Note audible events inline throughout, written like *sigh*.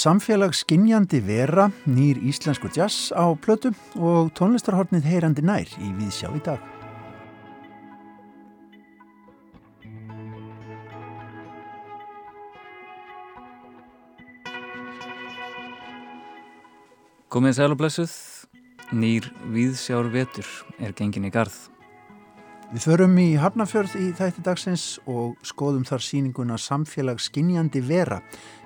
Samfélagsginjandi vera nýr íslensku jazz á plötu og tónlistarhornið heyrandi nær í Víðsjá í dag. Komið sæl og blessuð, nýr Víðsjár vetur er gengin í garð. Við förum í Hafnafjörð í þætti dagsins og skoðum þar síninguna Samfélagsginjandi vera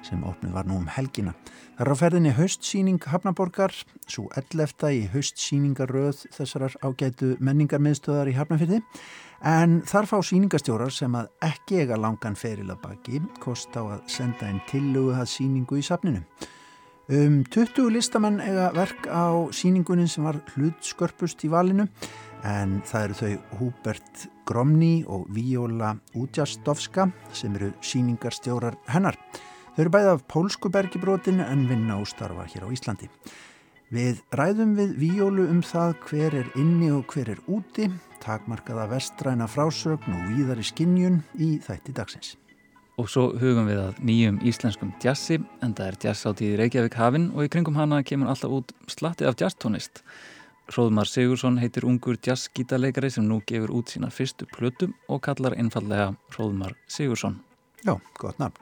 sem opnið var nú um helgina. Það er á ferðinni haustsíning Hafnaborgar, svo ellefta í haustsíningaröð þessarar ágætu menningarmiðstöðar í Hafnafjörði en þar fá síningastjórar sem að ekki ega langan feril að baki kost á að senda einn tillugu að síningu í safninu. Um 20 listamenn eiga verk á síningunin sem var hlutskörpust í valinu en það eru þau Húbert Gromny og Víóla Útjastovska sem eru síningarstjórar hennar. Þau eru bæði af pólskubergibrótin en vinna og starfa hér á Íslandi. Við ræðum við Víólu um það hver er inni og hver er úti, takmarkaða vestræna frásögn og víðari skinnjun í þætti dagsins. Og svo hugum við að nýjum íslenskum jazzi, en það er jazzáttíð í Reykjavík hafinn og í kringum hana kemur alltaf út slatti af jazztónist. Hróðmar Sigursson heitir ungur jazzgítarleikari sem nú gefur út sína fyrstu plötu og kallar einfallega Hróðmar Sigursson. Já, gott nafn.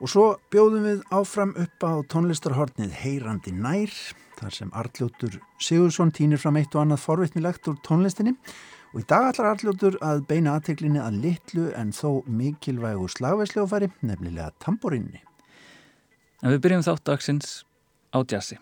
Og svo bjóðum við áfram upp á tónlistarhornið Heyrandi nær, þar sem Arljótur Sigursson týnir fram eitt og annað forvittnilegt úr tónlistinni Og í dag allar alljóttur að beina aðteglinni að litlu en þó mikilvægu slagveðsljófari, nefnilega tamborinni. En við byrjum þátt dagsins á jazzi.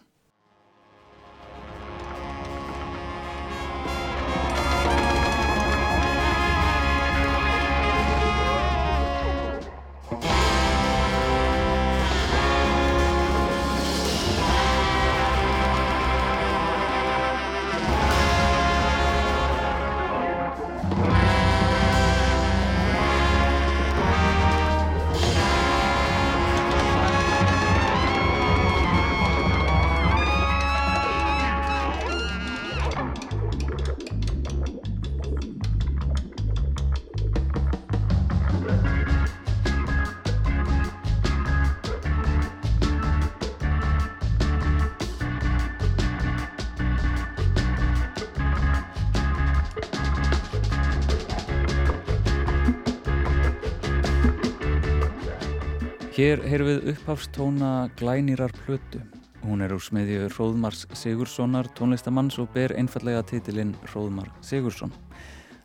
Hér heyrum við upphafstóna glænýrar plötu. Hún er úr smiðju Róðmars Sigurssonar, tónlistamanns og ber einfallega titilinn Róðmar Sigursson.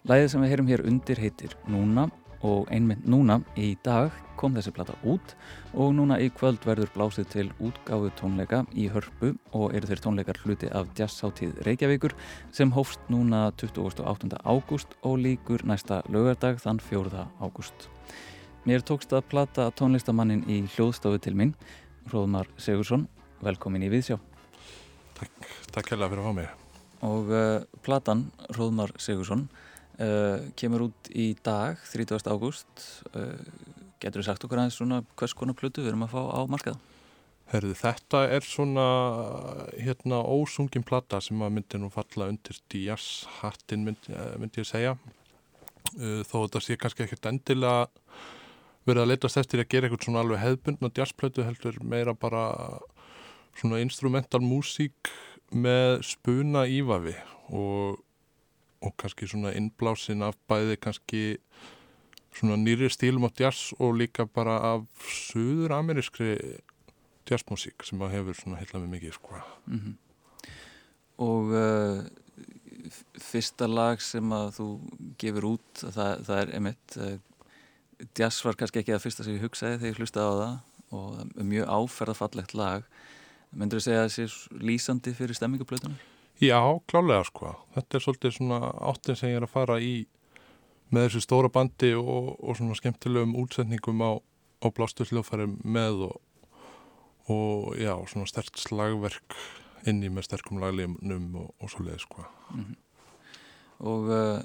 Læðið sem við heyrum hér undir heitir Núna og einmitt núna í dag kom þessi plata út og núna í kvöld verður blásið til útgáfu tónleika í hörpu og eru þeir tónleikar hluti af jazzháttíð Reykjavíkur sem hófst núna 28. ágúst og líkur næsta lögardag þann 4. ágúst. Mér tókst að plata tónlistamannin í hljóðstofu til minn, Róðmar Sigursson, velkomin í Viðsjá. Takk, takk hella fyrir að fá mig. Og uh, platan, Róðmar Sigursson, uh, kemur út í dag, 30. ágúst. Uh, getur þið sagt okkur aðeins svona hvers konar plötu við erum að fá á markaða? Herðu, þetta er svona hérna ósungin plata sem að myndi nú falla undir díashattin myndi, myndi ég segja. Þó þetta sé kannski ekkert endilega verið að leitast eftir að gera eitthvað svona alveg hefðbundna jazzplötu heldur meira bara svona instrumental músík með spuna ívafi og, og kannski svona innblásin af bæði kannski svona nýri stílum á jazz og líka bara af söður amerískri jazzmusík sem að hefur svona heila með mikið sko mm -hmm. Og uh, fyrsta lag sem að þú gefur út það, það er emitt uh, jazz var kannski ekki það fyrsta sem ég hugsaði þegar ég hlustaði á það og mjög áferðafallegt lag myndur þú segja að það sé lýsandi fyrir stemminguplötunum? Já, klálega sko þetta er svolítið svona áttin sem ég er að fara í með þessu stóra bandi og, og svona skemmtilegum útsetningum á, á blástursljófæri með og, og já, svona sterkt slagverk inni með sterkum lagleginum og, og svo leið sko mm -hmm. Og uh,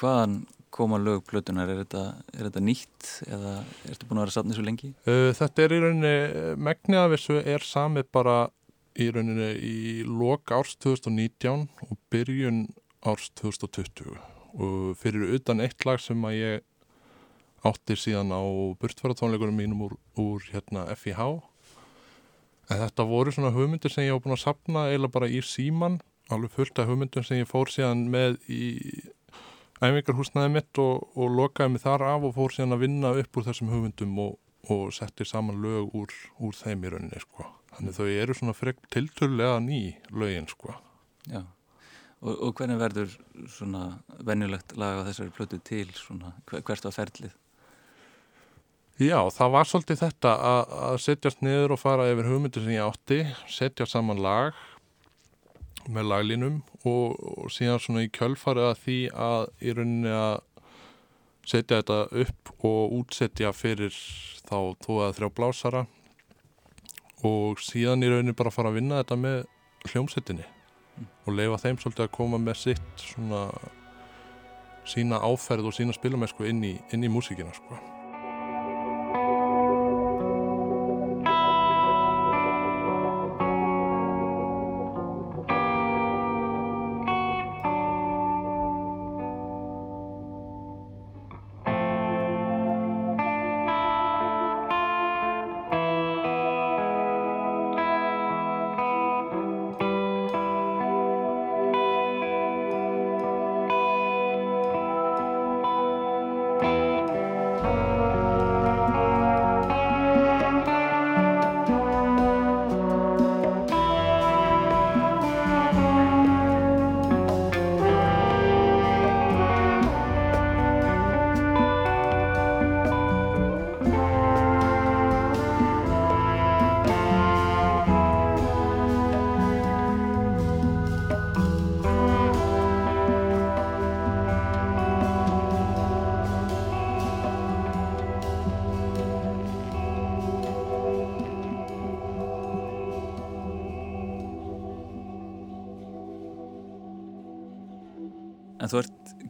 hvaðan koma lögplötunar, er þetta, er þetta nýtt eða ertu búin að vera safnið svo lengi? Uh, þetta er í rauninni, megnið af þessu er samið bara í rauninni í lok árs 2019 og byrjun árs 2020 og fyrir utan eitt lag sem að ég átti síðan á burtfæratónleikunum mínum úr, úr hérna FIH en þetta voru svona hugmyndir sem ég var búin að sapna eiginlega bara í síman alveg fullt af hugmyndum sem ég fór síðan með í æfingarhúsnaði mitt og, og lokaði mig þar af og fór síðan að vinna upp úr þessum hugmyndum og, og setti saman lög úr, úr þeim í rauninni sko. Þannig þau eru svona frekt tilturlega ný lögin sko. Já, og, og hvernig verður svona venjulegt lag á þessari plötu til svona, hvert var ferlið? Já, það var svolítið þetta að, setjast niður og fara yfir hugmyndir sem ég átti, setja saman lag með laglínum og, og síðan svona í kjölfarið að því að í rauninni að setja þetta upp og útsetja fyrir þá tvo eða þrjá blásara og síðan í rauninni bara fara að vinna þetta með hljómsettinni mm. og leifa þeim svolítið að koma með sitt svona sína áferð og sína spilamessku inn í, inn í músíkina sko.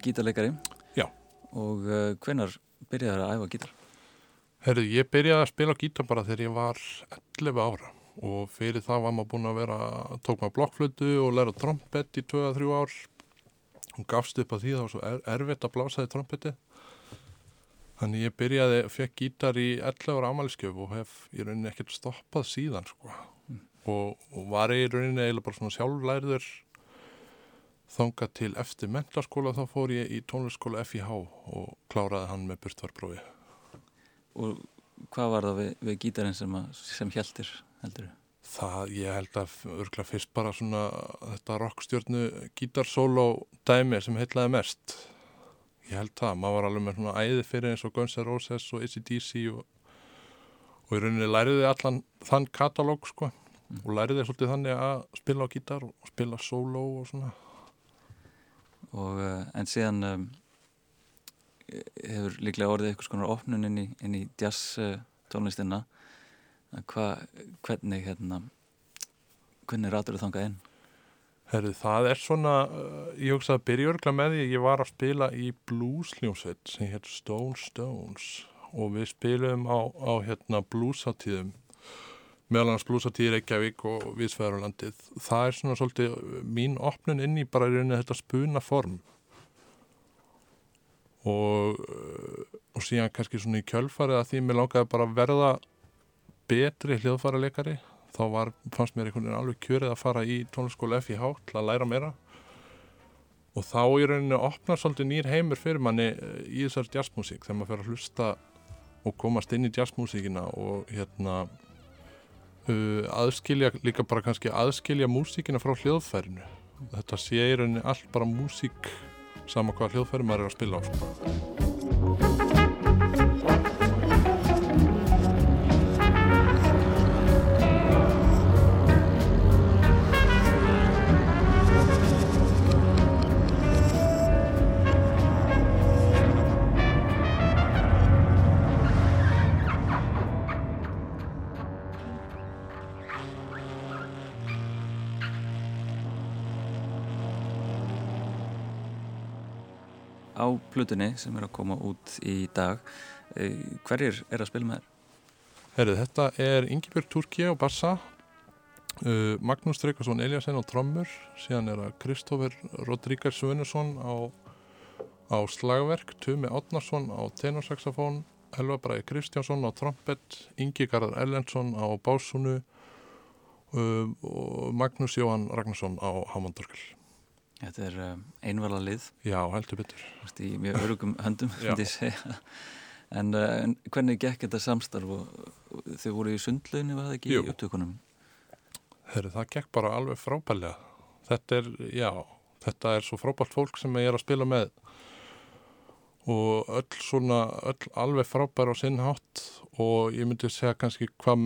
Gítarleikari Já Og uh, hvenar byrjaði það að æfa gítar? Herru, ég byrjaði að spila gítar bara þegar ég var 11 ára og fyrir það var maður búin að vera tók maður blokkflötu og læra trompett í 2-3 ár og gafst upp að því það var svo er, erfitt að blása því trompetti þannig ég byrjaði, fekk gítar í 11 ára ámæliskjöf og hef í rauninni ekkert stoppað síðan sko. mm. og, og var í rauninni eiginlega bara svona sjálflærður þanga til eftir mentarskóla þá fór ég í tónlistskóla FIH og kláraði hann með burtvarprófi. Og hvað var það við, við gítarinn sem, sem heldur? Það, ég held að örgla fyrst bara svona þetta rockstjórnu gítarsóló dæmi sem heitlaði mest. Ég held það, maður var alveg með svona æði fyrir eins og Guns N' Roses og ACDC og, og í rauninni læriði allan þann katalóg sko mm. og læriði svolítið þannig að spila á gítar og spila sóló og svona og, eh, en síðan um, hefur líklega orðið eitthvað svona opnun inn í, inn í jazz tónlistina Hva, hvernig hérna hvernig ratur þú þangað inn? Herru, það er svona uh, ég hugsaði að byrja örgla með því ég var að spila í bluesljónsveit sem hétt Stone Stones. Og við spilum á, á hérna bluesatíðum meðal hans blúsatíð Reykjavík og Vísfæðarlandið það er svona svolítið mín opnun inn í bara í rauninni þetta spuna form og og síðan kannski svona í kjölfarið að því mér langaði bara að verða betri hljóðfæra leikari þá var, fannst mér einhvern veginn alveg kjörið að fara í tónlaskóla FIH til að læra meira. Og þá í rauninni opnar svolítið nýr heimur fyrir manni í þessar jazzmusík þegar maður fer að hlusta og komast inn í jazzmusíkina og hérna uh, aðskilja, líka bara kannski aðskilja músíkina frá hljóðfærinu þetta sé í rauninni allt bara músík sama hvað hljóðfæri maður er að spila á sko. Plutunni sem er að koma út í dag eh, hverjir er að spila með þér? Herru, þetta er Ingebjörg Turki á bassa uh, Magnús Streikarsson Eliasson á trommur síðan er það Kristófer Rodríkar Svönusson á, á slagverk, Tumi Átnarsson á tenorsaxofón, Elva Bræði Kristjánsson á trompet, Ingi Garðar Ellensson á básunu uh, og Magnús Jóhann Ragnarsson á hámandorgel. Þetta er um, einvala lið. Já, heldur betur. Vist, í mjög örugum *laughs* höndum, finnst ég segja. En, uh, en hvernig gekk þetta samstarf og, og þau voru í sundlauninu, var það ekki Jú. í upptökunum? Herru, það gekk bara alveg frábælega. Þetta er, já, þetta er svo frábært fólk sem ég er að spila með og öll svona, öll alveg frábær á sinn hátt og ég myndi segja kannski hvað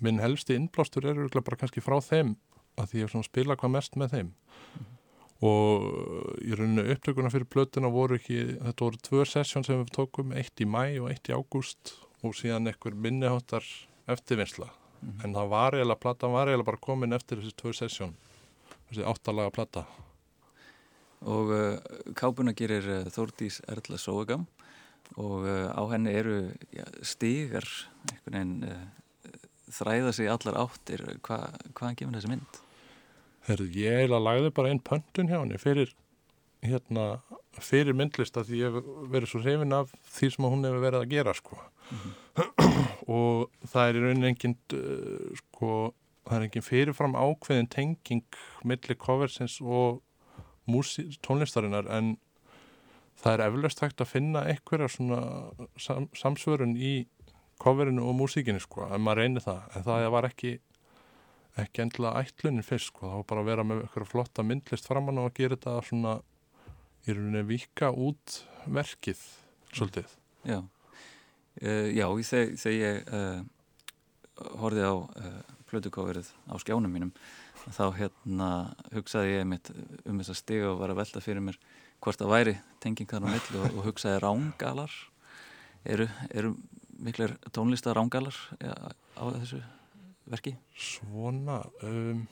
minn helsti innblástur er bara kannski frá þeim að því ég spila hvað mest með þeim. Og í rauninu upptökuna fyrir blötuna voru ekki, þetta voru tvö sessjón sem við tókum, eitt í mæ og eitt í ágúst og síðan einhver minniháttar eftirvinnsla, mm -hmm. en það var eiginlega, platan var eiginlega bara komin eftir þessi tvö sessjón, þessi áttalaga plata og uh, kápuna gerir uh, Þórdís Erla Sóegam og uh, á henni eru ja, stígar einhvern veginn þræða sig allar áttir Hva, hvaðan gefur þessi mynd? Herðu, ég eiginlega lagði bara einn pöntun hjá henni fyrir hérna, fyrir myndlista því ég verið svo hrifin af því sem hún hefur verið að gera sko mm -hmm. og það er í rauninni enginn sko, það er enginn fyrirfram ákveðin tenging millir coversins og tónlistarinnar en það er eflaust hægt að finna einhverja svona sam, samsvörun í coverinu og músíkinu sko, en maður reynir það, en það var ekki ekki endilega ætlunin fyrst sko, var bara að vera með eitthvað flotta myndlist framann og að gera þetta svona í rauninni vika út verkið svolítið. Já, uh, já þegar ég uh, horfið á uh, plötukáverið á skjánum mínum þá hérna hugsaði ég mitt um þessa stig og var að velta fyrir mér hvort það væri tengingar á millu og, og hugsaði rángalar. Eru, eru miklar tónlistar rángalar ja, á þessu verki? Svona um,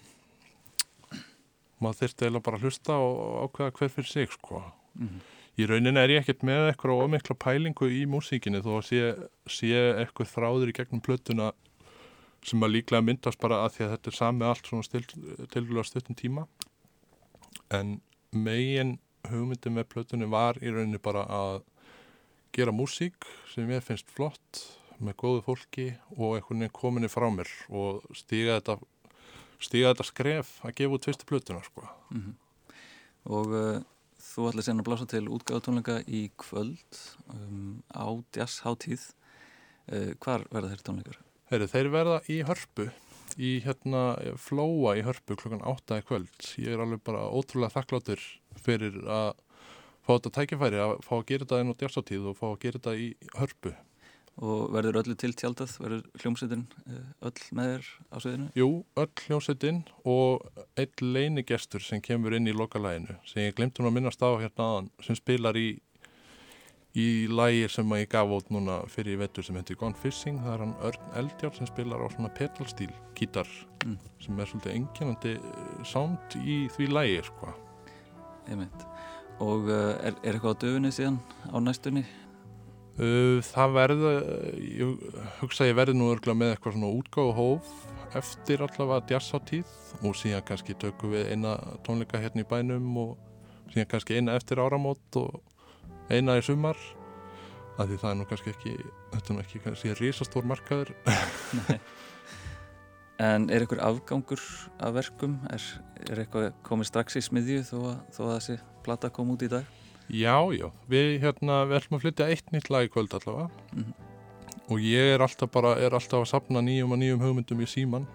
maður þurfti eða bara að hlusta og ákveða hver fyrir sig sko mm -hmm. í rauninni er ég ekkert með eitthvað ómikla pælingu í músíkinni þó að sé, sé eitthvað þráður í gegnum plötuna sem að líklega myndast bara að því að þetta er sami allt svona tilvæglega stuttum tíma en megin hugmyndi með plötunni var í rauninni bara að gera músík sem ég finnst flott með góðu fólki og einhvern veginn kominni frá mér og stíga þetta þetta skref að gefa út fyrstu plötuna sko. mm -hmm. og uh, þú ætlaði sen að blása til útgáðutónleika í kvöld um, á jazzháttíð uh, hvar verða þeirri tónleikar? Heyri, þeir verða í hörpu í hérna flóa í hörpu klokkan 8 í kvöld ég er alveg bara ótrúlega þakkláttur fyrir að fá þetta tækifæri að fá að gera þetta inn á djársátíð og fá að gera þetta í hörpu Og verður öllu til tjaldað? Verður hljómsveitin eh, öll með þér á sveðinu? Jú, öll hljómsveitin og einn leinigestur sem kemur inn í lokalæginu sem ég glemt hún að minnast á hérna aðan sem spilar í í lægir sem ég gaf út núna fyrir vettur sem heitir Gone Fishing það er hann Örn Eldjárn sem spilar á svona pedalstíl gítar mm. sem er svolítið enginandi eh, sound í því lægi sko og uh, er, er eitthvað á döfunni síðan á næstunni? Uh, það verður ég hugsa að ég verði nú örgulega með eitthvað svona útgáð og hóf eftir allavega jazzáttíð og síðan kannski tökum við eina tónleika hérna í bænum og síðan kannski eina eftir áramót og eina í sumar af því það er nú kannski ekki þetta er nú ekki kannski risastór markaður *laughs* En er einhver afgangur af verkum? Er, er eitthvað komið strax í smiðju þó að, þó að þessi platta kom út í dag? Já, já, við hérna við ætlum að flytja eitt nýtt lag í kvöld allavega. Mm -hmm. og ég er alltaf bara er alltaf að sapna nýjum og nýjum hugmyndum í síman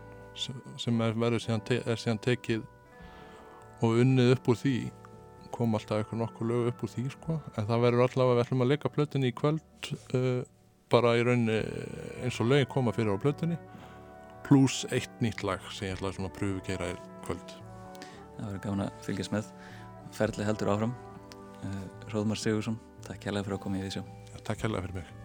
sem er verið síðan, te er síðan tekið og unnið upp úr því. Kom alltaf eitthvað nokkuð lög upp úr því sko. en það verður allavega, við ætlum að leika plötunni í kvöld uh, bara í rauninni eins og lögin koma fyrir á plötunni. Pluss eitt nýtt lag sem ég svona að pröfu að gera í kvöld. Það verður gafin að fylgjast með. Ferli heldur áfram Róðmar Sigursson, takk kærlega fyrir að koma í því sjá ja, Takk kærlega fyrir mig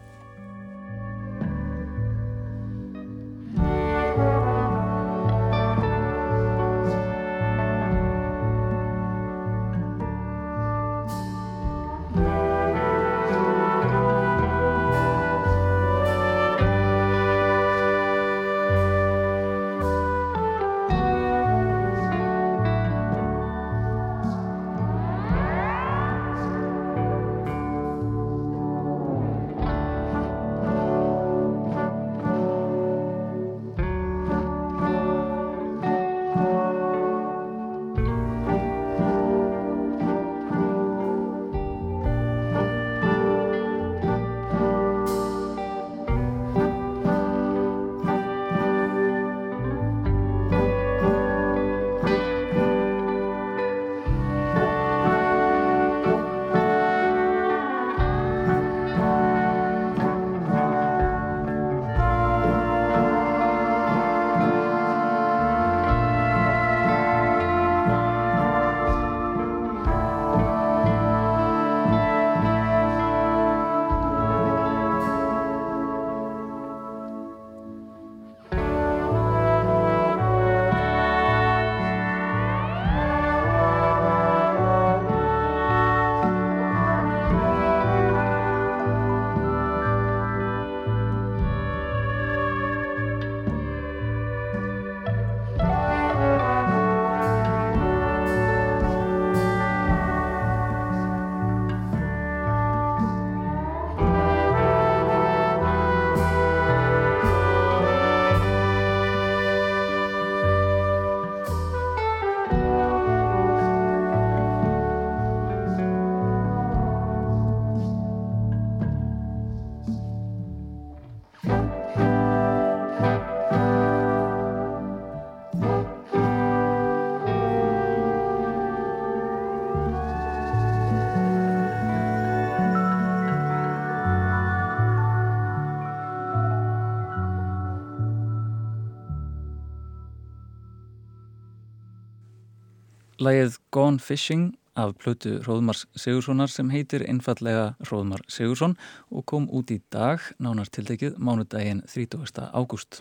Lægið Gone Fishing af plötu Róðmars Sigurssonar sem heitir einfallega Róðmar Sigursson og kom út í dag, nánar tiltekið, mánudaginn 30. ágúst.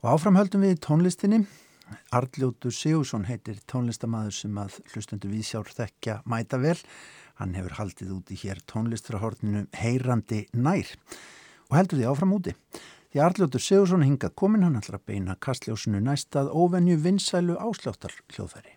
Og áframhöldum við tónlistinni. Arljótur Sigursson heitir tónlistamæður sem að hlustundu viðsjár þekkja mæta vel. Hann hefur haldið úti hér tónlistrahorninu Heyrandi nær og heldur því áfram úti. Því Arljótur Sigursson hingað komin hann allra beina kastljósinu næstað óvenju vinsælu ásláttar hljóðfæri.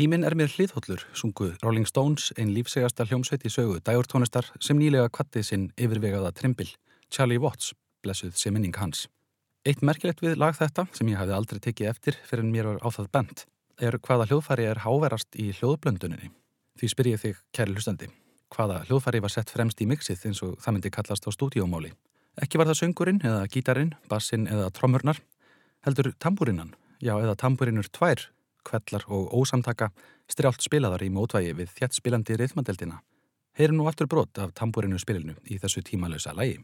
Tíminn er mér hlýðhóllur, sungu Rolling Stones, einn lífsegasta hljómsveit í sögu dægurtónistar sem nýlega kvattið sinn yfirvegaða trimbil, Charlie Watts, blessuð sem minning hans. Eitt merkilegt við lag þetta, sem ég hafði aldrei tekið eftir fyrir en mér var á það bent, er hvaða hljóðfæri er háverast í hljóðblönduninni. Því spyr ég þig, kæri hlustandi, hvaða hljóðfæri var sett fremst í mixið eins og það myndi kallast á stúdíómáli. Ekki var það söngurinn eða gítarinn, bassin eða trommurnar, heldur tambúrinnan, já eða tambúrinnur tvær kvellar og ósamtaka strjált spilaðar í mótvægi við þjætt spilandi reyðmandeldina. Heyri nú aftur brot af tambúrinu spilinu í þessu tímalösa lægi.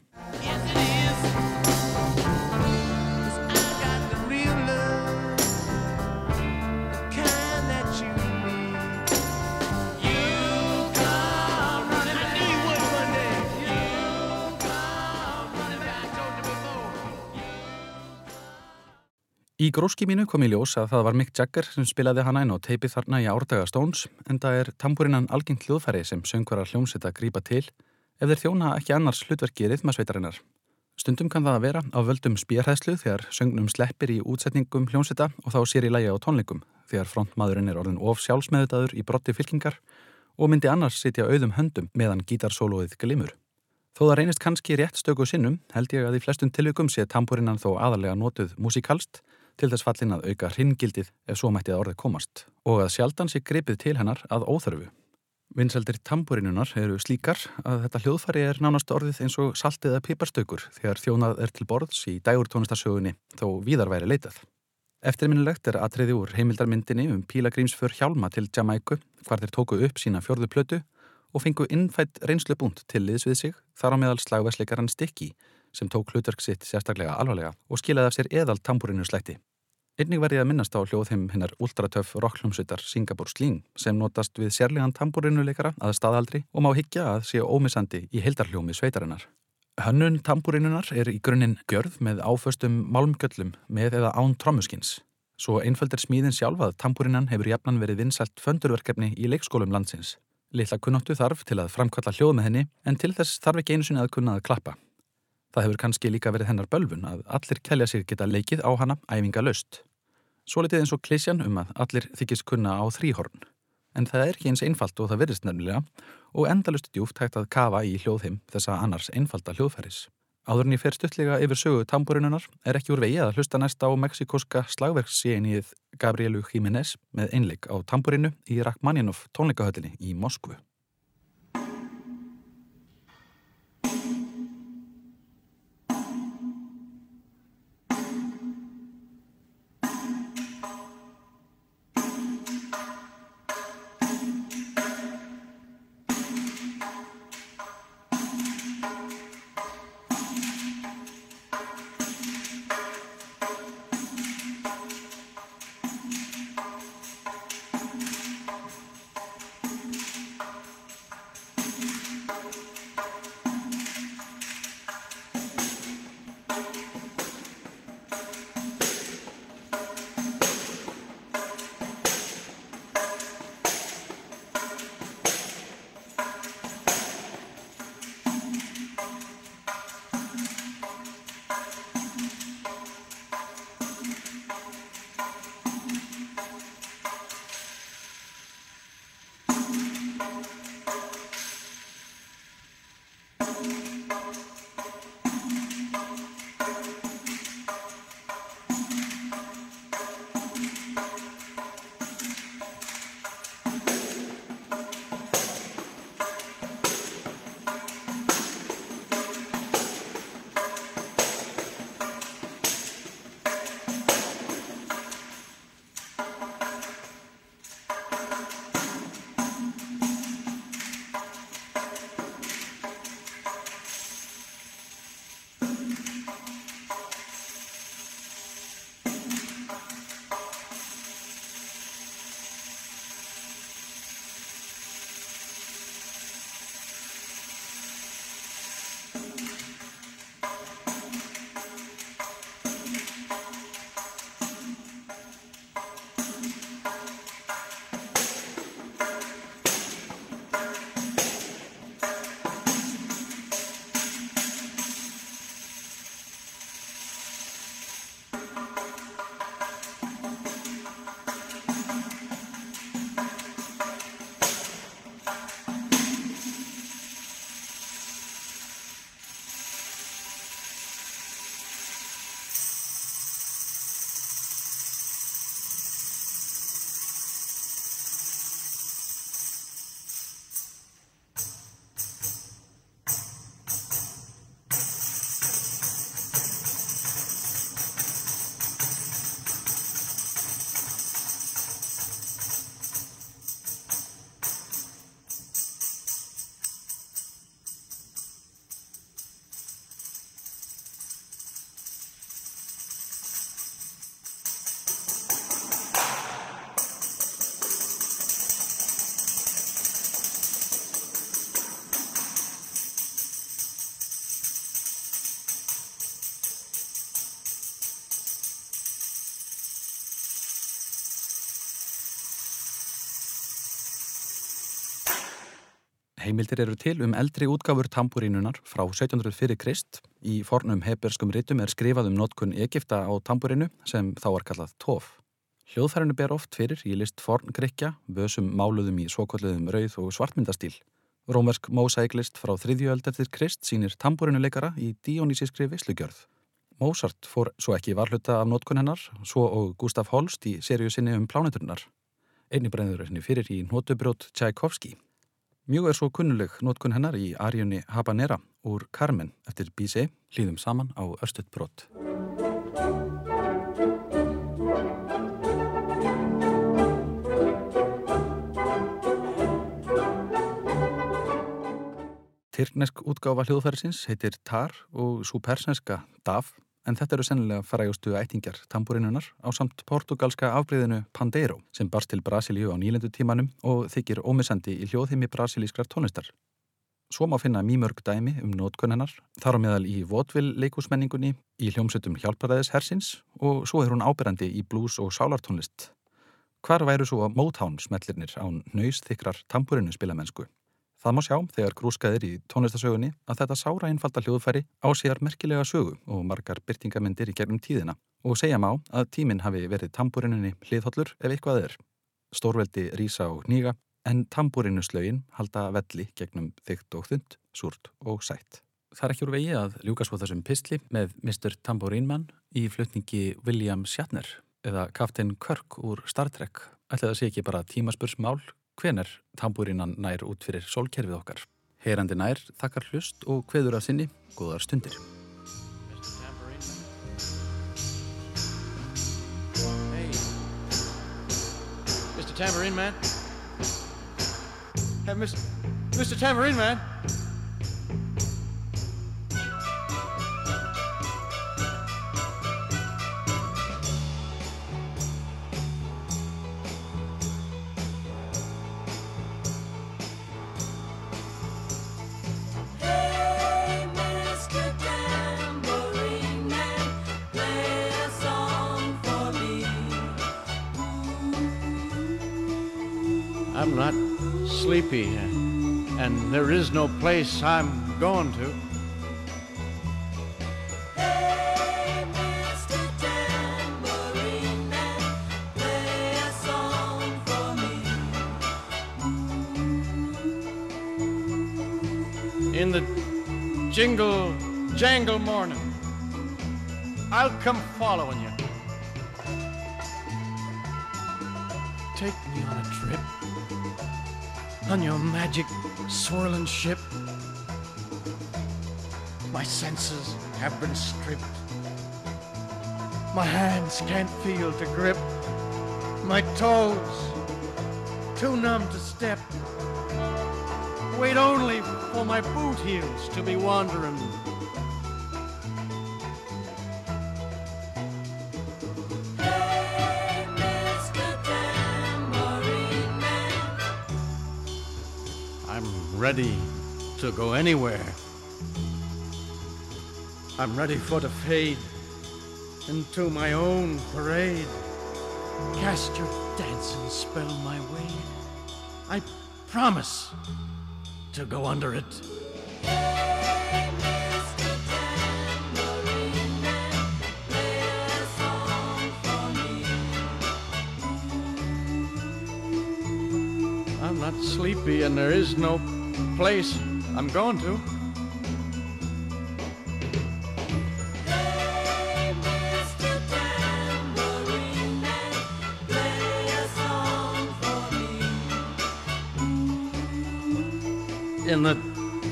Í gróski mínu kom í ljós að það var Mick Jagger sem spilaði hana inn á teipið þarna í árdaga Stones en það er tamburinnan algengt hljóðfæri sem söngvarar hljómsveit að grípa til ef þeir þjóna ekki annars hlutverki rithmasveitarinnar. Stundum kann það að vera á völdum spjærhæslu þegar söngnum sleppir í útsetningum hljómsveita og þá sér í lægi á tónleikum þegar frontmaðurinn er orðin of sjálfsmeðutaður í brotti fylkingar og myndi annars sitja auðum höndum meðan gítarsólóið glimur. Þó það reynist kannski rétt stöku sinnum held ég að í flestum tilvikum sé tamburinnan þó aðalega notuð músikalst til þess fallin að auka hringildið ef svo mættið orðið komast og að sjaldan sé gripið til hennar að óþörfu. Vinseldir tamburinunar eru slíkar að þetta hljóðfæri er nánast orðið eins og saltið eða piparstökur þegar þjónað er til borðs í dægurtónistarsögunni þó víðar væri leitað. Eftirminnilegt er atriði úr heimildarmyndinni um pílagrímsför hjálma til Jamaiku hvar þeir tóku upp sína fjörðu plötu og fengu innfætt reynslubúnt til liðs við sig þar á meðal slagvæsleikaran Stikki sem tók hlutverk sitt sérstaklega alvarlega og skilaði af sér eðal tamburinu slætti. Einnig verði að minnast á hljóðheim hennar ultratöf rocklumsveitar Singapore Sling sem notast við sérlegan tamburinuleikara að staðaldri og má higgja að sé ómissandi í heildarhljómi sveitarinnar. Hönnun tamburinunar er í grunninn gjörð með áföstum málmgöllum með eða án trommuskins. Svo einföldir smíðin sjálf að tamburinnan hefur jafnan verið vinsælt föndurverkefni í leikskólum landsins. Lilla kunnáttu þarf til að framkvalla hljóð með henni en til þess þarf ekki einu sinni að kunna að klappa. Það hefur kannski líka verið hennar bölfun að allir kelja sér geta leikið á hana æfinga löst. Svo litið eins og klísjan um að allir þykist kunna á þrýhorn. En það er ekki eins einfalt og það virðist nefnilega og endalust djúft hægt að kafa í hljóðheim þessa annars einfalda hljóðfæris. Áðurinn ég fer stuttlega yfir sögu tamburinunar er ekki úr vegi að hlusta næsta á mexikoska slagverkssíinið Gabrielu Jiménez með einleik á tamburinu í Rachmaninoff tónleikahöllinni í Moskvu. Heimildir eru til um eldri útgáfur tamburínunar frá 1700 fyrir Krist. Í fornum heberskum rítum er skrifað um notkun Egipta á tamburínu sem þá var kallað tóf. Hljóðfærinu ber oft fyrir í list forngrykja, bösum máluðum í svokolluðum rauð og svartmyndastíl. Rómersk mósæklist frá þriðjöld eftir Krist sínir tambúrinuleikara í Dionýsískri vislugjörð. Mozart fór svo ekki varluta af notkun hennar, svo og Gustaf Holst í serju sinni um pláneturnar. Einni breyður henni fyrir í notubrjót Tchaikovsky. Mjög er svo kunnuleg nótkun hennar í Arjunni Habanera úr Carmen eftir Bizet hlýðum saman á Örstutbrott. Tyrknesk útgáfa hljóðfærisins heitir Tar og svo persneska Daf en þetta eru sennilega frægustu ættingjar tambúrinunar á samt portugalska afbreyðinu Pandeiro sem barst til Brasilíu á nýlendu tímanum og þykir ómissandi í hljóðheimi brasilískrar tónlistar. Svo má finna mýmörg dæmi um nótkunnennar, þar á meðal í Votvill leikusmenningunni, í hljómsveitum hjálparæðis hersins og svo er hún ábyrrandi í blues og sálartónlist. Hvar væru svo Motown smellirnir án nöys þykrar tambúrinu spilamennsku? Það má sjá þegar grúskaðir í tónlistasögunni að þetta sára einfalda hljóðfæri á sér merkilega sögu og margar byrtingamindir í gegnum tíðina og segja má að tíminn hafi verið tambúrininni hliðhollur ef eitthvað er. Stórveldi rýsa og nýga en tambúrinuslögin halda velli gegnum þygt og þund, súrt og sætt. Það er ekki úr vegi að ljúka svo þessum pistli með Mr. Tambourine í flutningi William Shatner eða Captain Kirk úr Star Trek. Ætlaði að sé ekki bara tímaspursmál hvenar tambúrinan nær út fyrir sólkerfið okkar. Heyrandi nær þakkar hlust og hveður af sinni góðar stundir. Hey, Mr. Tambourine Man. Hey, Mr. Mr. Tambourine Man. Sleepy, and there is no place I'm going to. in the jingle jangle morning. I'll come following you. Take me on a trip on your magic swirling ship. My senses have been stripped. My hands can't feel to grip. My toes too numb to step. Wait only for my boot heels to be wandering. Ready to go anywhere. I'm ready for to fade into my own parade. Cast your dancing spell my way. I promise to go under it. I'm not sleepy and there is no place I'm going to. In the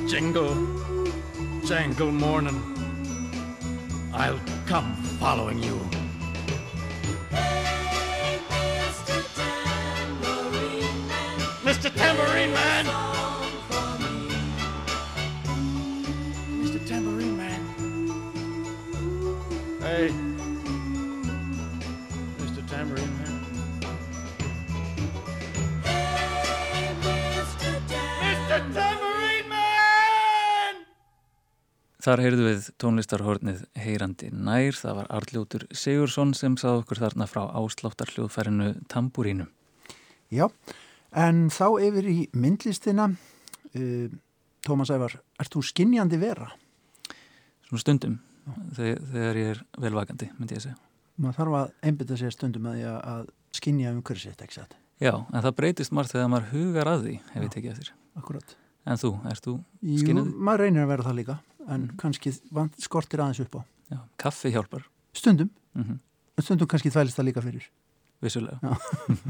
jingle, jangle morning, I'll come following you. Mr. Tambourine Man! Mr. Þar heyrðu við tónlistarhornið Heyrandi nær, það var Arljótur Sigursson sem sað okkur þarna frá ásláttar hljóðfærinu Tambúrínu. Já, en þá yfir í myndlistina. Uh, Tómas Ævar, ert þú skinnjandi vera? Svona stundum, þegar, þegar ég er velvakandi, myndi ég segja. Maður þarf að einbytta sér stundum að, ég að skinnja umhverfið sitt, ekki satt? Já, en það breytist margt þegar maður hugar að því, hef ég Já. tekið eftir. Akkurat. En þú, ert þú Jú, skinnandi? maður reynir að vera það líka, en kannski vant, skortir aðeins upp á. Já, kaffi hjálpar, Stundum, mm stundum kannski þvælist það líka fyrir. vissulega.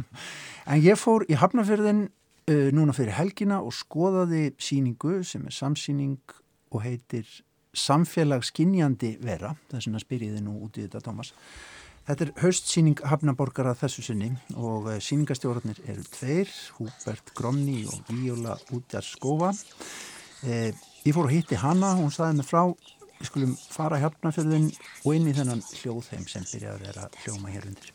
*laughs* En ég fór í Hafnafjörðin uh, núna fyrir helgina og skoðaði síningu sem er samsýning og heitir Samfélag skinjandi vera, þess vegna spyr ég þið nú út í þetta, Tómas. Þetta er haustsýning Hafnaborgar að þessu sinni og uh, sýningastjórnir eru tveir, Húbert Gromni og Víola Útjarskófa. Eh, ég fór og hitti hana, hún saði mig frá, við skulum fara í Hafnafjörðin og inn í þennan hljóðheim sem byrjaði að vera hljóma hér undir.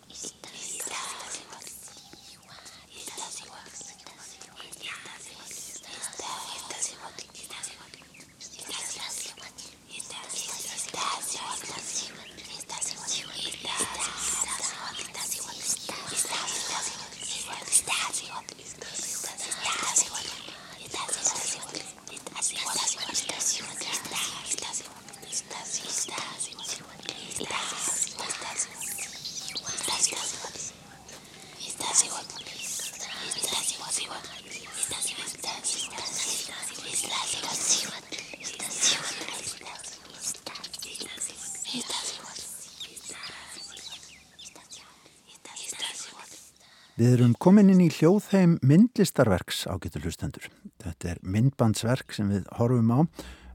Við erum komin inn í hljóðheim myndlistarverks ágættu hlustendur. Þetta er myndbandsverk sem við horfum á.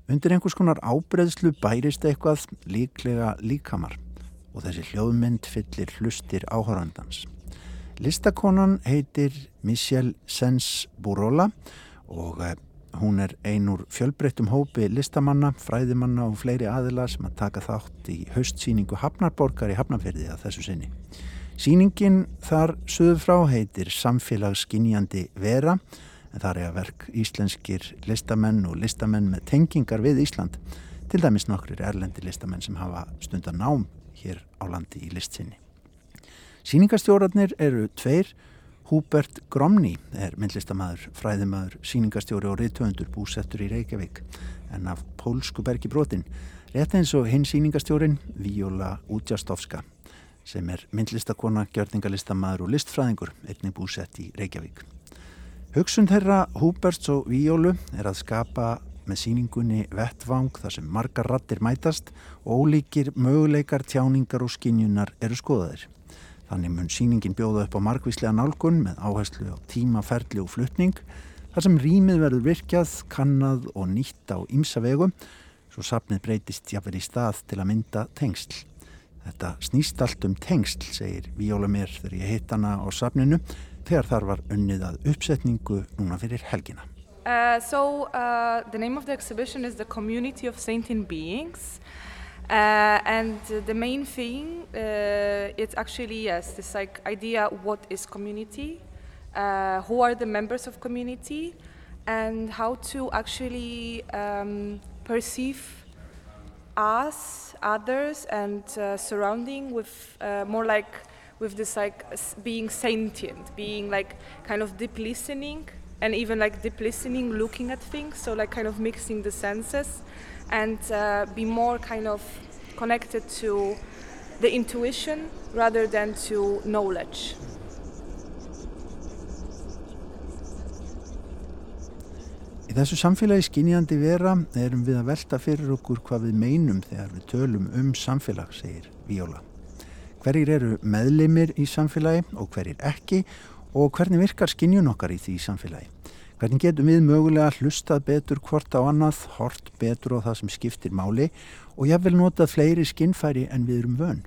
Undir einhvers konar ábreyðslu bærist eitthvað líklega líkamar og þessi hljóðmynd fyllir hlustir áhorandans. Listakonan heitir Michelle Sens Burola og eh, hún er ein úr fjölbreyttum hópi listamanna, fræðimanna og fleiri aðila sem að taka þátt í haustsýningu Hafnarborgar í Hafnarferði að þessu sinni. Sýningin þar söðu frá heitir Samfélagsskinjandi vera en þar er að verk íslenskir listamenn og listamenn með tengingar við Ísland. Til dæmis nokkrir erlendi listamenn sem hafa stundan nám hér á landi í listsinni. Sýningastjórarnir eru tveir. Húbert Gromni er myndlistamæður, fræðimæður, sýningastjóri og rithöfundur búsettur í Reykjavík en af pólsku bergi brotin rétt eins og hinn sýningastjórin Víola Útjastovska sem er myndlistakona, gjörningalistamaður og listfræðingur, einnig búsett í Reykjavík. Hugsun þeirra Húberts og Víólu er að skapa með síningunni Vettvang þar sem margar rattir mætast og ólíkir möguleikar, tjáningar og skinjunar eru skoðaðir. Þannig mun síningin bjóða upp á margvíslega nálgun með áherslu á tímaferli og fluttning þar sem rýmið verður virkjað, kannad og nýtt á ýmsa vegum svo sapnið breytist jáfnvel í stað til að mynda tengsl. Þetta snýst allt um tengsl, segir Víóla mér þegar ég hitt hana á sapninu þegar þar var unnið að uppsetningu núna fyrir helgina. Uh, so uh, the name of the exhibition is the community of sentient beings uh, and the main thing uh, it's actually yes this like idea what is community uh, who are the members of community and how to actually um, perceive us others and uh, surrounding with more like with this like being sentient being like kind of deep listening and even like deep listening, looking at things, so like kind of mixing the senses and uh, be more kind of connected to the intuition rather than to knowledge. Í þessu samfélagi skinjandi vera erum við að velta fyrir okkur hvað við meinum þegar við tölum um samfélag, segir Víóla. Hverjir eru meðlimir í samfélagi og hverjir ekki og hvernig virkar skinnjun okkar í því samfélagi. Hvernig getum við mögulega hlustað betur hvort á annað, hort betur á það sem skiptir máli og ég vil nota fleiri skinnfæri en við erum vön.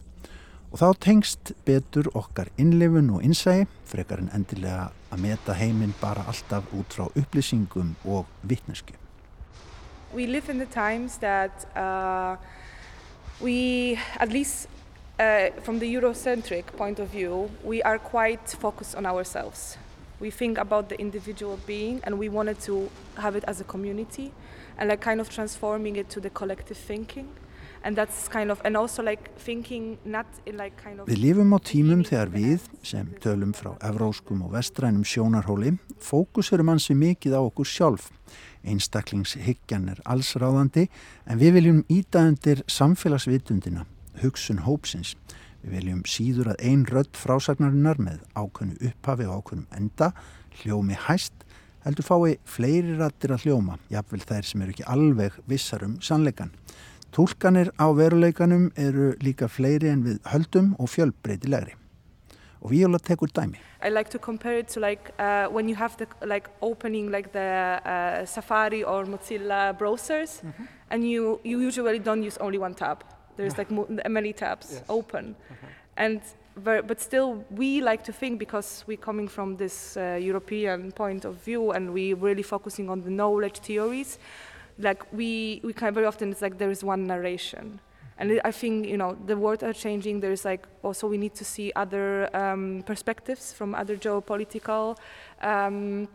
Og þá tengst betur okkar innlefun og innsæi, frekar en endilega að meta heiminn bara alltaf út frá upplýsingum og vittnesku. That uh, we, at least uh, from the Eurocentric point of view, are quite focused on ourselves. We think about the individual being and we wanted to have it as a community and like kind of transforming it to the collective thinking. Kind of, like like kind of... Við lifum á tímum þegar við, sem tölum frá evróskum og vestrænum sjónarhóli, fókusurum hansi mikið á okkur sjálf. Einstaklingshyggjan er allsráðandi en við viljum ídaðundir samfélagsvitundina hugsun hópsins. Við viljum síður að ein rödd frásagnarinnar með ákveðnu upphafi og ákveðnum enda hljómi hæst heldur fái fleiri rættir að hljóma, jafnvel þær sem eru ekki alveg vissar um sannleikan. Tólkanir á veruleikanum eru líka fleiri en við höldum og fjölbreytilegri. Og Viola tekur dæmi. I like to compare it to like uh, when you have the like opening like the uh, Safari or Mozilla browsers mm -hmm. and you, you usually don't use only one tab. There's like many tabs yes. open, uh-huh. and but still we like to think because we're coming from this uh, European point of view and we're really focusing on the knowledge theories. Like we we kind of very often it's like there is one narration. And I think you know the world are changing. There's like also we need to see other um, perspectives from other geopolitical um,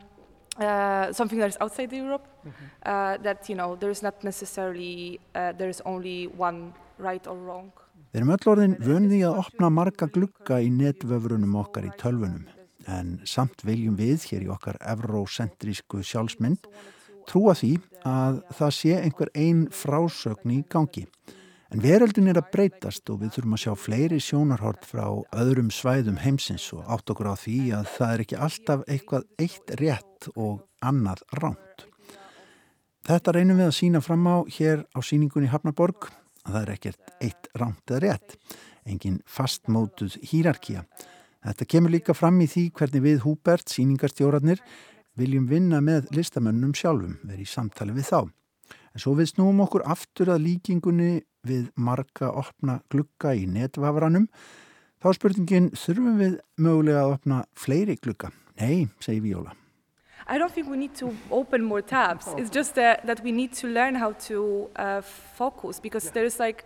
uh, something that is outside Europe. Mm-hmm. Uh, that you know there is not necessarily uh, there is only one right or wrong. Við erum öll orðin vönði að opna marga glukka í netvöfrunum okkar í tölvunum en samt viljum við hér í okkar eurocentrísku sjálfsmynd trúa því að það sé einhver einn frásögn í gangi. En veröldin er að breytast og við þurfum að sjá fleiri sjónarhort frá öðrum svæðum heimsins og átt okkur á því að það er ekki alltaf eitthvað eitt rétt og annað ránt. Þetta reynum við að sína fram á hér á síningunni Hafnaborg að það er ekkert eitt rámt eða rétt, engin fastmótuð hýrarkía. Þetta kemur líka fram í því hvernig við Húbert, síningarstjórarnir, viljum vinna með listamönnum sjálfum, verið í samtali við þá. En svo við snúum okkur aftur að líkingunni við marga opna glukka í netvafranum, þá spurningin þurfum við mögulega að opna fleiri glukka. Nei, segir Víóla. I don't think we need to open more tabs. It's just that, that we need to learn how to uh, focus because yeah. there's like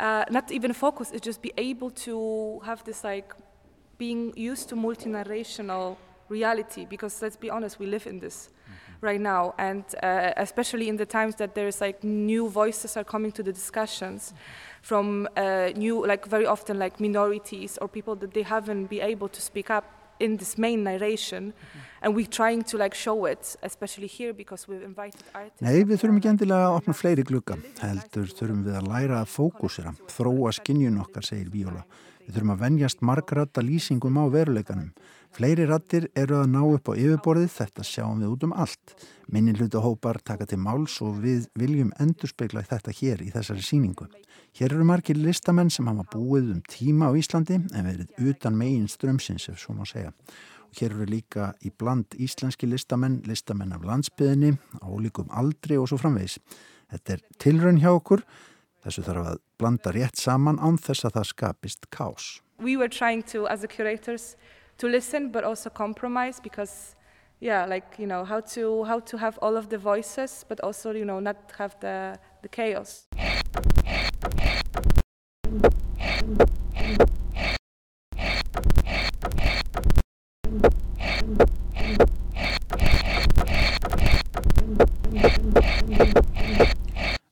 uh, not even focus. It's just be able to have this like being used to multi-narrational reality because let's be honest, we live in this mm-hmm. right now, and uh, especially in the times that there's like new voices are coming to the discussions mm-hmm. from uh, new, like very often like minorities or people that they haven't been able to speak up in this main narration mm -hmm. and we're trying to like show it especially here because we've invited artists Nei, við þurfum ekki endilega að opna fleiri glugga heldur þurfum við að læra að fókusera þróa skinnjun okkar, segir Víóla Við þurfum að venjast margrata lýsingum á veruleikanum Fleiri rattir eru að ná upp á yfirborðið, þetta sjáum við út um allt. Minni hlutahópar taka til máls og við viljum endurspegla þetta hér í þessari síningu. Hér eru margir listamenn sem hafa búið um tíma á Íslandi en verið utan megin strömsins ef svo má segja. Og hér eru líka í bland íslenski listamenn, listamenn af landsbyðinni, álíkum aldri og svo framvegis. Þetta er tilraun hjá okkur, þessu þarf að blanda rétt saman án þess að það skapist kás. We were trying to, as the curators, to listen but also compromise because yeah like you know how to how to have all of the voices but also you know not have the the chaos.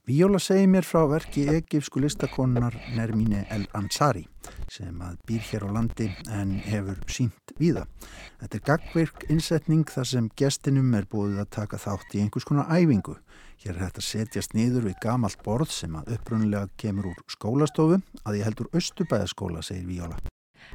Víóla segir mér frá verki egifsku listakonunar Nermine El Ansari sem að býr hér á landi en hefur sínt víða. Þetta er gagvirk innsetning þar sem gestinum er búið að taka þátt í einhvers konar æfingu. Hér er þetta setjast niður við gamalt borð sem að upprunnulega kemur úr skólastofu að ég heldur Östubæðaskóla, segir Víóla.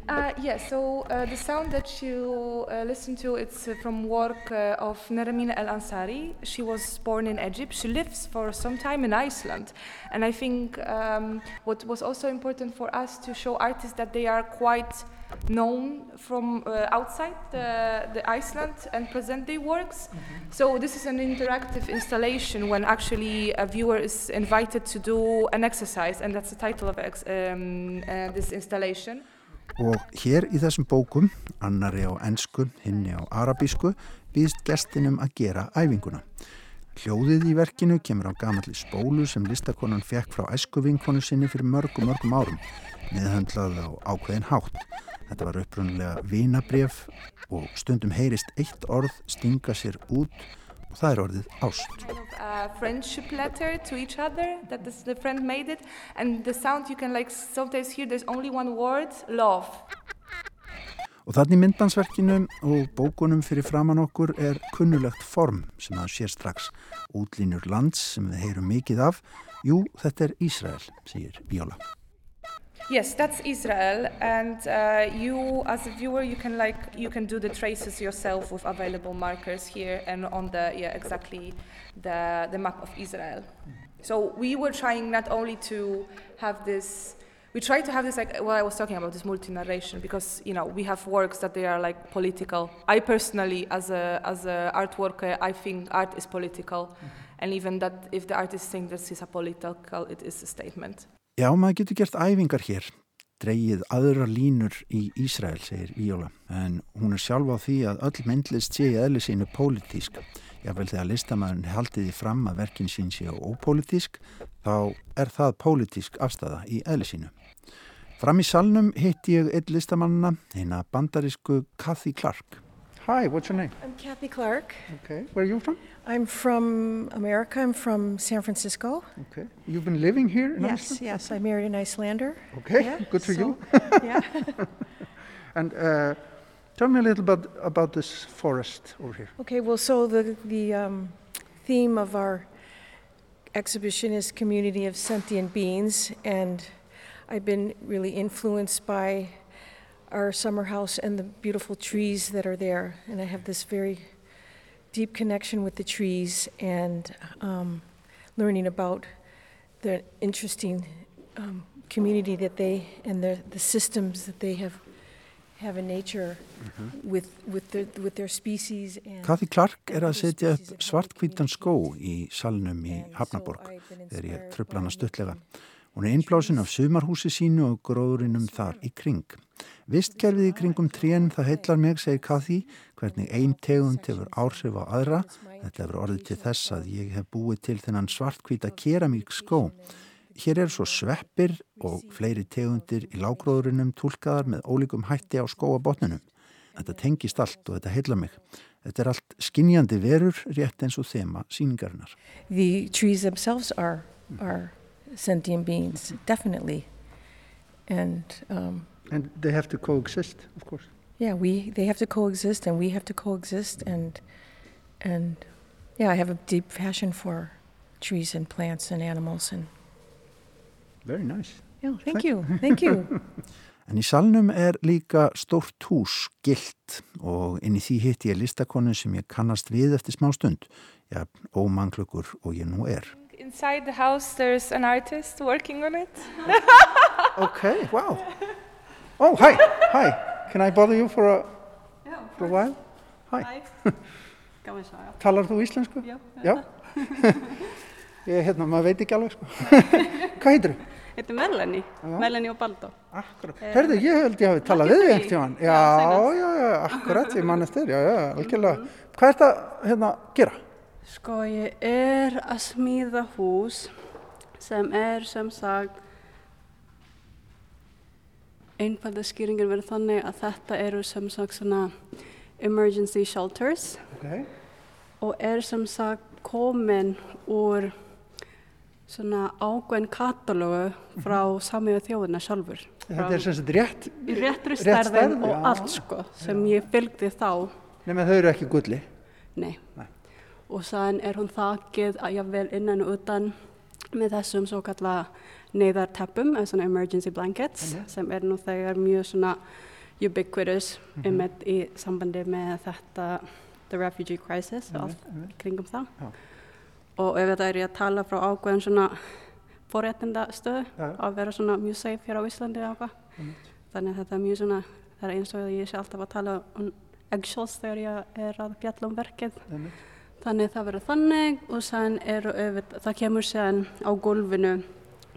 Uh, yeah, so uh, the sound that you uh, listen to it's uh, from work uh, of Neremina El Ansari. She was born in Egypt. She lives for some time in Iceland, and I think um, what was also important for us to show artists that they are quite known from uh, outside the, the Iceland and present their works. Mm-hmm. So this is an interactive installation when actually a viewer is invited to do an exercise, and that's the title of ex um, this installation. Og hér í þessum bókum, annari á ennsku, hinni á arabísku, býðst gestinum að gera æfinguna. Hljóðið í verkinu kemur á gamalli spólu sem listakonan fekk frá æskuvinkonu sinni fyrir mörgum, mörgum árum, meðhandlað á ákveðin hátt. Þetta var upprunnulega vinabref og stundum heyrist eitt orð stinga sér út og það er orðið ást. Kind of a friendship letter to each other that this, the friend made it and the sound you can like sometimes hear there's only one word, love. Og þannig myndansverkinu og bókunum fyrir framann okkur er kunnulegt form sem það sér strax útlínur lands sem við heyrum mikið af. Jú, þetta er Ísrael, segir Bjóla. Yes, that's Israel, and uh, you, as a viewer, you can like you can do the traces yourself with available markers here and on the yeah exactly the the map of Israel. So we were trying not only to have this. We try to have this like what I was talking about this multi narration because you know we have works that they are like political. I personally, as a as a art worker, I think art is political, mm -hmm. and even that if the artist thinks this is a political, it is a statement. Já, maður getur gert æfingar hér, dreyið aðra línur í Ísrael, segir Víóla, en hún er sjálf á því að öll myndlist sé í eðli sínu pólitísk. Jável þegar listamæðun haldiði fram að verkin sín sé ópólitísk, þá er það pólitísk afstæða í eðli sínu. Fram í salnum hitti ég einn listamannina, eina bandarísku Kathy Clark. Hi, what's your name? I'm Kathy Clark. Okay, where are you from? I'm from America. I'm from San Francisco. Okay. You've been living here in yes, Iceland? Yes, I married an Icelander. Okay, yeah, *laughs* good for so, you. *laughs* yeah. *laughs* and uh, tell me a little bit about this forest over here. Okay, well, so the, the um, theme of our exhibition is community of sentient beings, and I've been really influenced by our summer house and the beautiful trees that are there. And I have this very deep connection with the trees and um, learning about the interesting um, community that they and the, the systems that they have have in nature mm-hmm. with, with, their, with their species. Kathy Clark er að setja upp svartkvítan skó í salnum í Hafnaborg þegar ég tröfla hana stuttlega. Hún er innblásin af sumarhúsi sínu og gróðurinnum þar í kring. Vistkerfið í kringum trén það heitlar mig, segir Kathy, hvernig einn tegund hefur áhrif á aðra. Þetta hefur orðið til þess að ég hef búið til þennan svartkvíta keramík skó. Hér er svo sveppir og fleiri tegundir í lágróðurinnum tólkaðar með ólíkum hætti á skóabotnunum. Þetta tengist allt og þetta heitlar mig. Þetta er allt skinjandi verur rétt eins og þema síningarinnar. The trees themselves are, are sentient beings, definitely. And, um, and they have to coexist, of course. Yeah, we they have to coexist, and we have to coexist, and and yeah, I have a deep passion for trees and plants and animals, and very nice. Yeah, thank, thank you, thank you. *laughs* En í salnum er líka stórt hús, gilt, og inn í því hitt ég listakonin sem ég kannast við eftir smá stund. Já, ómanglökur og ég nú er. Inside the house, there's an artist working on it. Okay, wow. Oh, hi, hi. Can I bother you for a, for a while? Hi. *laughs* Gaman að sjá, Talar þú íslensku? já. Já. *laughs* ég, hérna, maður veit ekki alveg, sko. *laughs* Hvað heitir þú? Er Melanie, Já. Melanie og Baldo. Akkurat. Herðu, ég held ég hafi talað við þig eftir hann. Já, Já, já, já, akkurat, ég man eftir, já, já, algjörlega. Hvað er þetta, hérna, gera? Sko, ég er að smíða hús sem er sem sagt einfalda skýringin verður þannig að þetta eru sem sagt svona emergency shelters Ok. og er sem sagt komin úr svona ágveðin katalógu frá samiðu þjóðina sjálfur. Þetta er sem sagt rétt, Í réttri rétt stærðin stærð, og já. allt sko sem ég fylgdi þá. nema þau eru ekki gulli. Nei. Nei. Og þann er hún þakið að ég vel innan og utan með þessum svo kalla neyðarteppum, eða svona emergency blankets, sem er nú þegar mjög svona ubiquitous Mhm. um einmitt í sambandi með þetta the refugee crisis og allt kringum það. Já. Og ef þetta er ég að tala frá ákveðin svona forréttinda stöðu að vera svona mjög safe hér á Íslandi og eitthvað. Þannig að þetta er mjög svona, það er eins og að ég sé alltaf að tala um eggshells þegar ég er að fjalla um verkið. Einmitt. Þannig það verður þannig og þann eru auðvitað, það kemur séðan á gólfinu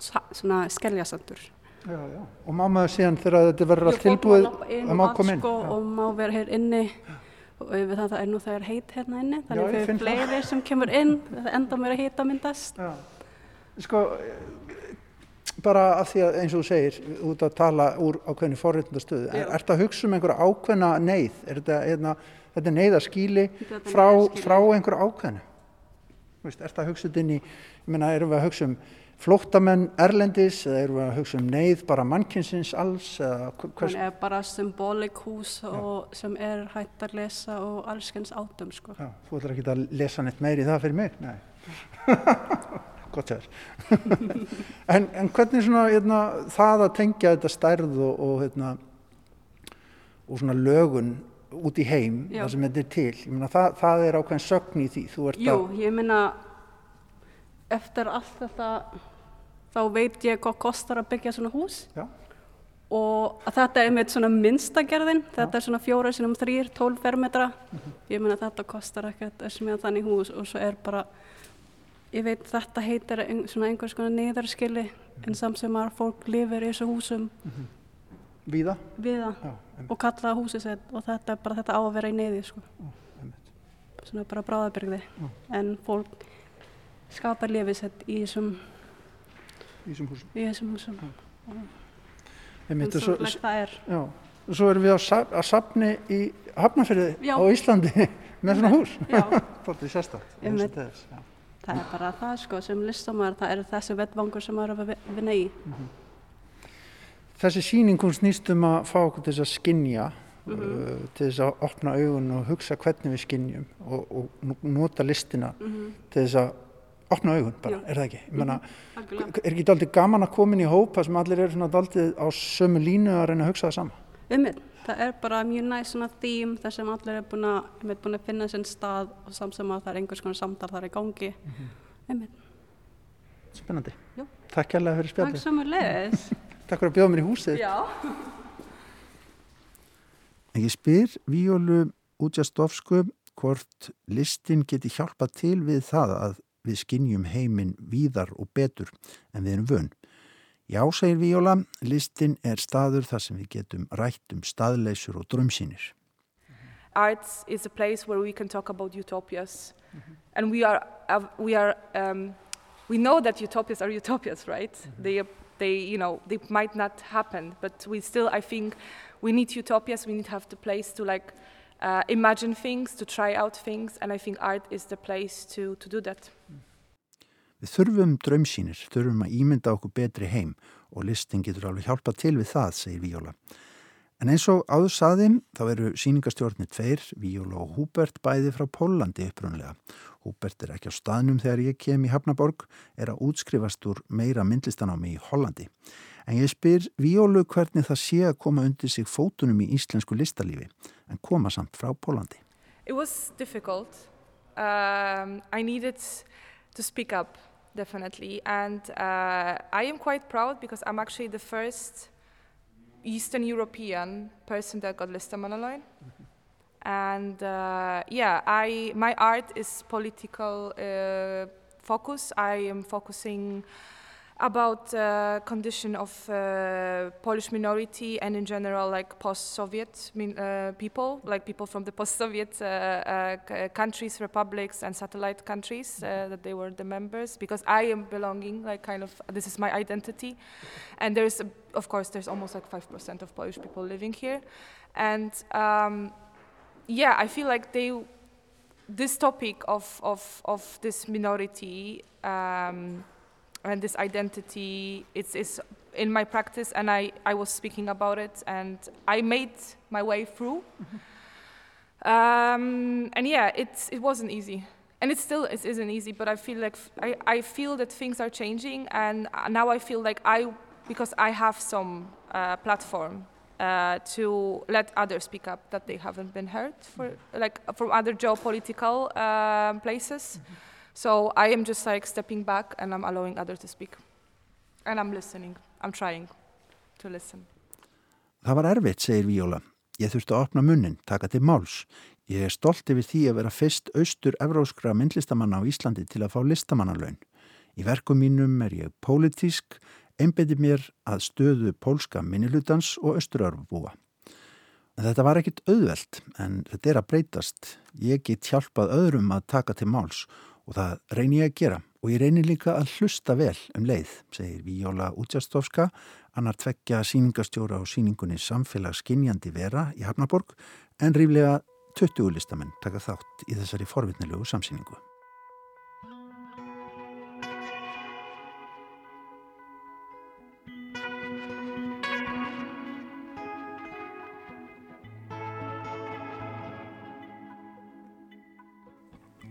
svona skeljasandur. Já, já. Og má maður síðan þegar þetta verður allt tilbúið, að má koma inn. Sko, og má vera hér inni og auðvitað það er nú þegar heit hérna inni, þannig finn það. fleiri sem kemur inn, það enda mér að hita myndast. Já. Sko, bara af því að eins og þú segir, út að tala úr ákveðinu forréttindastöðu, er, ertu að hugsa um einhverja ákveðna neyð? Er þetta, hérna, þetta er neyðarskíli Þetta er frá, frá einhverju ákveðinu? Veist, ertu að hugsa þetta inn í, ég meina, erum við að hugsa um flóttamenn erlendis eða erum við að hugsa um neyð bara mannkynsins alls? Hann er bara symbolik hús sem er hægt að lesa og allskens átum, sko. Já, þú ætlar ekki að lesa neitt meiri það fyrir mig? Nei. *laughs* Gott sér. *laughs* en, en hvernig svona hérna, það að tengja þetta stærð og, og, hérna, og svona lögun út í heim, Já. það sem þetta er til, ég meina, það, það er ákveðin sögn í því, þú ert Jú, að, ég minna eftir allt þetta þá veit ég hvað kostar að byggja svona hús. Já. og að þetta er einmitt svona minnstagerðin þetta er svona fjóra sinum þrýr, tólf fermetra. Mhm. ég meina þetta kostar ekkert að smíða þannig hús og svo er bara ég veit þetta heitir svona einhvers konar neyðarskili Mhm. en samt sem að fólk lifir í þessu húsum. Víða, við það já, em, og kalla það húsið sitt. Og þetta er bara þetta á að vera í neyði sko. svona bara bráðabyrgði en fólk skapar lifið sitt í þessum, húsum. í þessum húsum en svo, sorglegt það er já, og svo erum við að safni í Hafnarfyrði Já. á Íslandi *laughs* með svona hús. já. *laughs* Þess, já. það er bara það sko sem listamæður, það er þessi vettvangur sem maður er að vi- vinna í Þessi sýning hún snýst um að fá okkur til þess að skinja, Mhm. uh, til þess að opna augun og hugsa hvernig við skinjum og, og nota listina til þess að opna augun bara, Mhm. Já. er það ekki? Ég meina, Algjörlega. er ekki daldið gaman að koma inn í hópa sem allir eru daldið á sömu línu að reyna að hugsa það sama? Einmitt, það er bara mjög næst svona þým þar sem allir er búin að, búin að finna sinn stað og samt sem að það er einhvers konar samtal þar í gangi einmitt, Spennandi. Já. Takk kærlega fyrir takk spjallið. sem er leiðis *laughs* Takk fyrir að bjóða mér í húsið. Já ég spyr Víólu Útjastovsku hvort listin geti hjálpað til við það að við skinnjum heiminn víðar og betur en við erum vön. Já, segir Víóla, listin er staður þar sem við getum rætt um staðleysur og drömsýnir. Arts is a place where we can talk about utopias, and we are uh, we are um, we know that utopias are utopias, right? They are- they you know they might not happen, but we still I think we need utopias. We need to have the place to like uh, imagine things, to try out things, and I think art is the place to to do that. Við þurfum drömsýnir, þurfum að ímynda okkur betri heim og listin getur alveg hjálpað til við það, segir Víóla. En eins og áður saði, þá eru síningastjórnir tveir, Víóla og Húbert, bæði frá Pólandi upprunlega. Húbert er ekki á staðnum þegar ég kem í Hafnaborg, er að útskrifast úr meira myndlistanámi í Hollandi. En ég spyr Víólu hvernig það sé að koma undir sig fótunum í íslensku listalífi en koma samt frá Pólandi. It was difficult. Um, I needed to speak up, definitely. And uh, I am quite proud because I'm actually the first Eastern European person that got Listamannaline. Mm -hmm. And uh, yeah, I, my art is political uh, focus. I am focusing about uh, condition of uh, Polish minority and in general like post-Soviet uh, people, like people from the post-Soviet uh, uh, countries, republics and satellite countries uh, that they were the members because I am belonging like kind of this is my identity. And there's of course there's almost like 5% of Polish people living here. And um, yeah I feel like they this topic of, of, of this minority um, and this identity it's, it's in my practice and I, I was speaking about it and I made my way through *laughs* um, and yeah it, it wasn't easy and it still it isn't easy but I feel like I, I feel that things are changing and now I feel like I because I have some uh, platform uh, to let others speak up that they haven't been heard for mm-hmm. like from other geopolitical uh, places mm-hmm. So I am just like stepping back and I'm allowing others to speak. And I'm listening. I'm trying to listen. Það var erfitt, segir Víóla. Ég þurfti að opna munnin, taka til máls. Ég er stolt yfir því að vera fyrst austur-evróskra myndlistamanna á Íslandi til að fá listamannalaun. Í verkum mínum er ég pólitísk, einbeti mér að stöðu pólska minnilutans og austurörfubúa. Þetta var ekkit auðvelt, en þetta er að breytast. Ég get hjálpað öðrum að taka til máls og það reynir ég að gera og ég reynir líka að hlusta vel um leið, segir Víjóla Útjastovska, annar tveggja síningastjóra á síningunni Samfélagskinjandi vera í Hafnaborg en ríflega 20 listamenn taka þátt í þessari forvittnilegu samsýningu.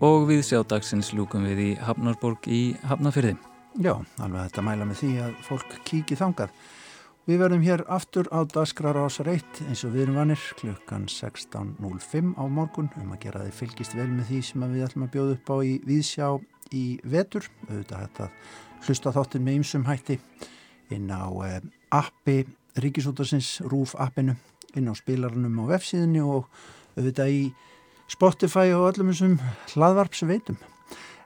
Og við sjádagsins lúkum við í Hafnarborg í Hafnafyrði. Já, alveg þetta mæla með því að fólk kíki þangað. Við verðum hér aftur á Daskrar ásar 1 eins og við erum vanir klukkan 16.05 á morgun um að gera þið fylgist vel með því sem við ætlum að bjóða upp á í Víðsjá í vetur. Auðvitað þetta hlusta þáttin með ymsum hætti inn á eh, appi Ríkisútarsins, RÚF appinu, inn á spilarnum á vefsíðinu og auðvitað í Spotify og öllum þessum hlaðvarpsveitum.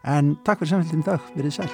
En takk fyrir samfélgum í dag, verið sæl.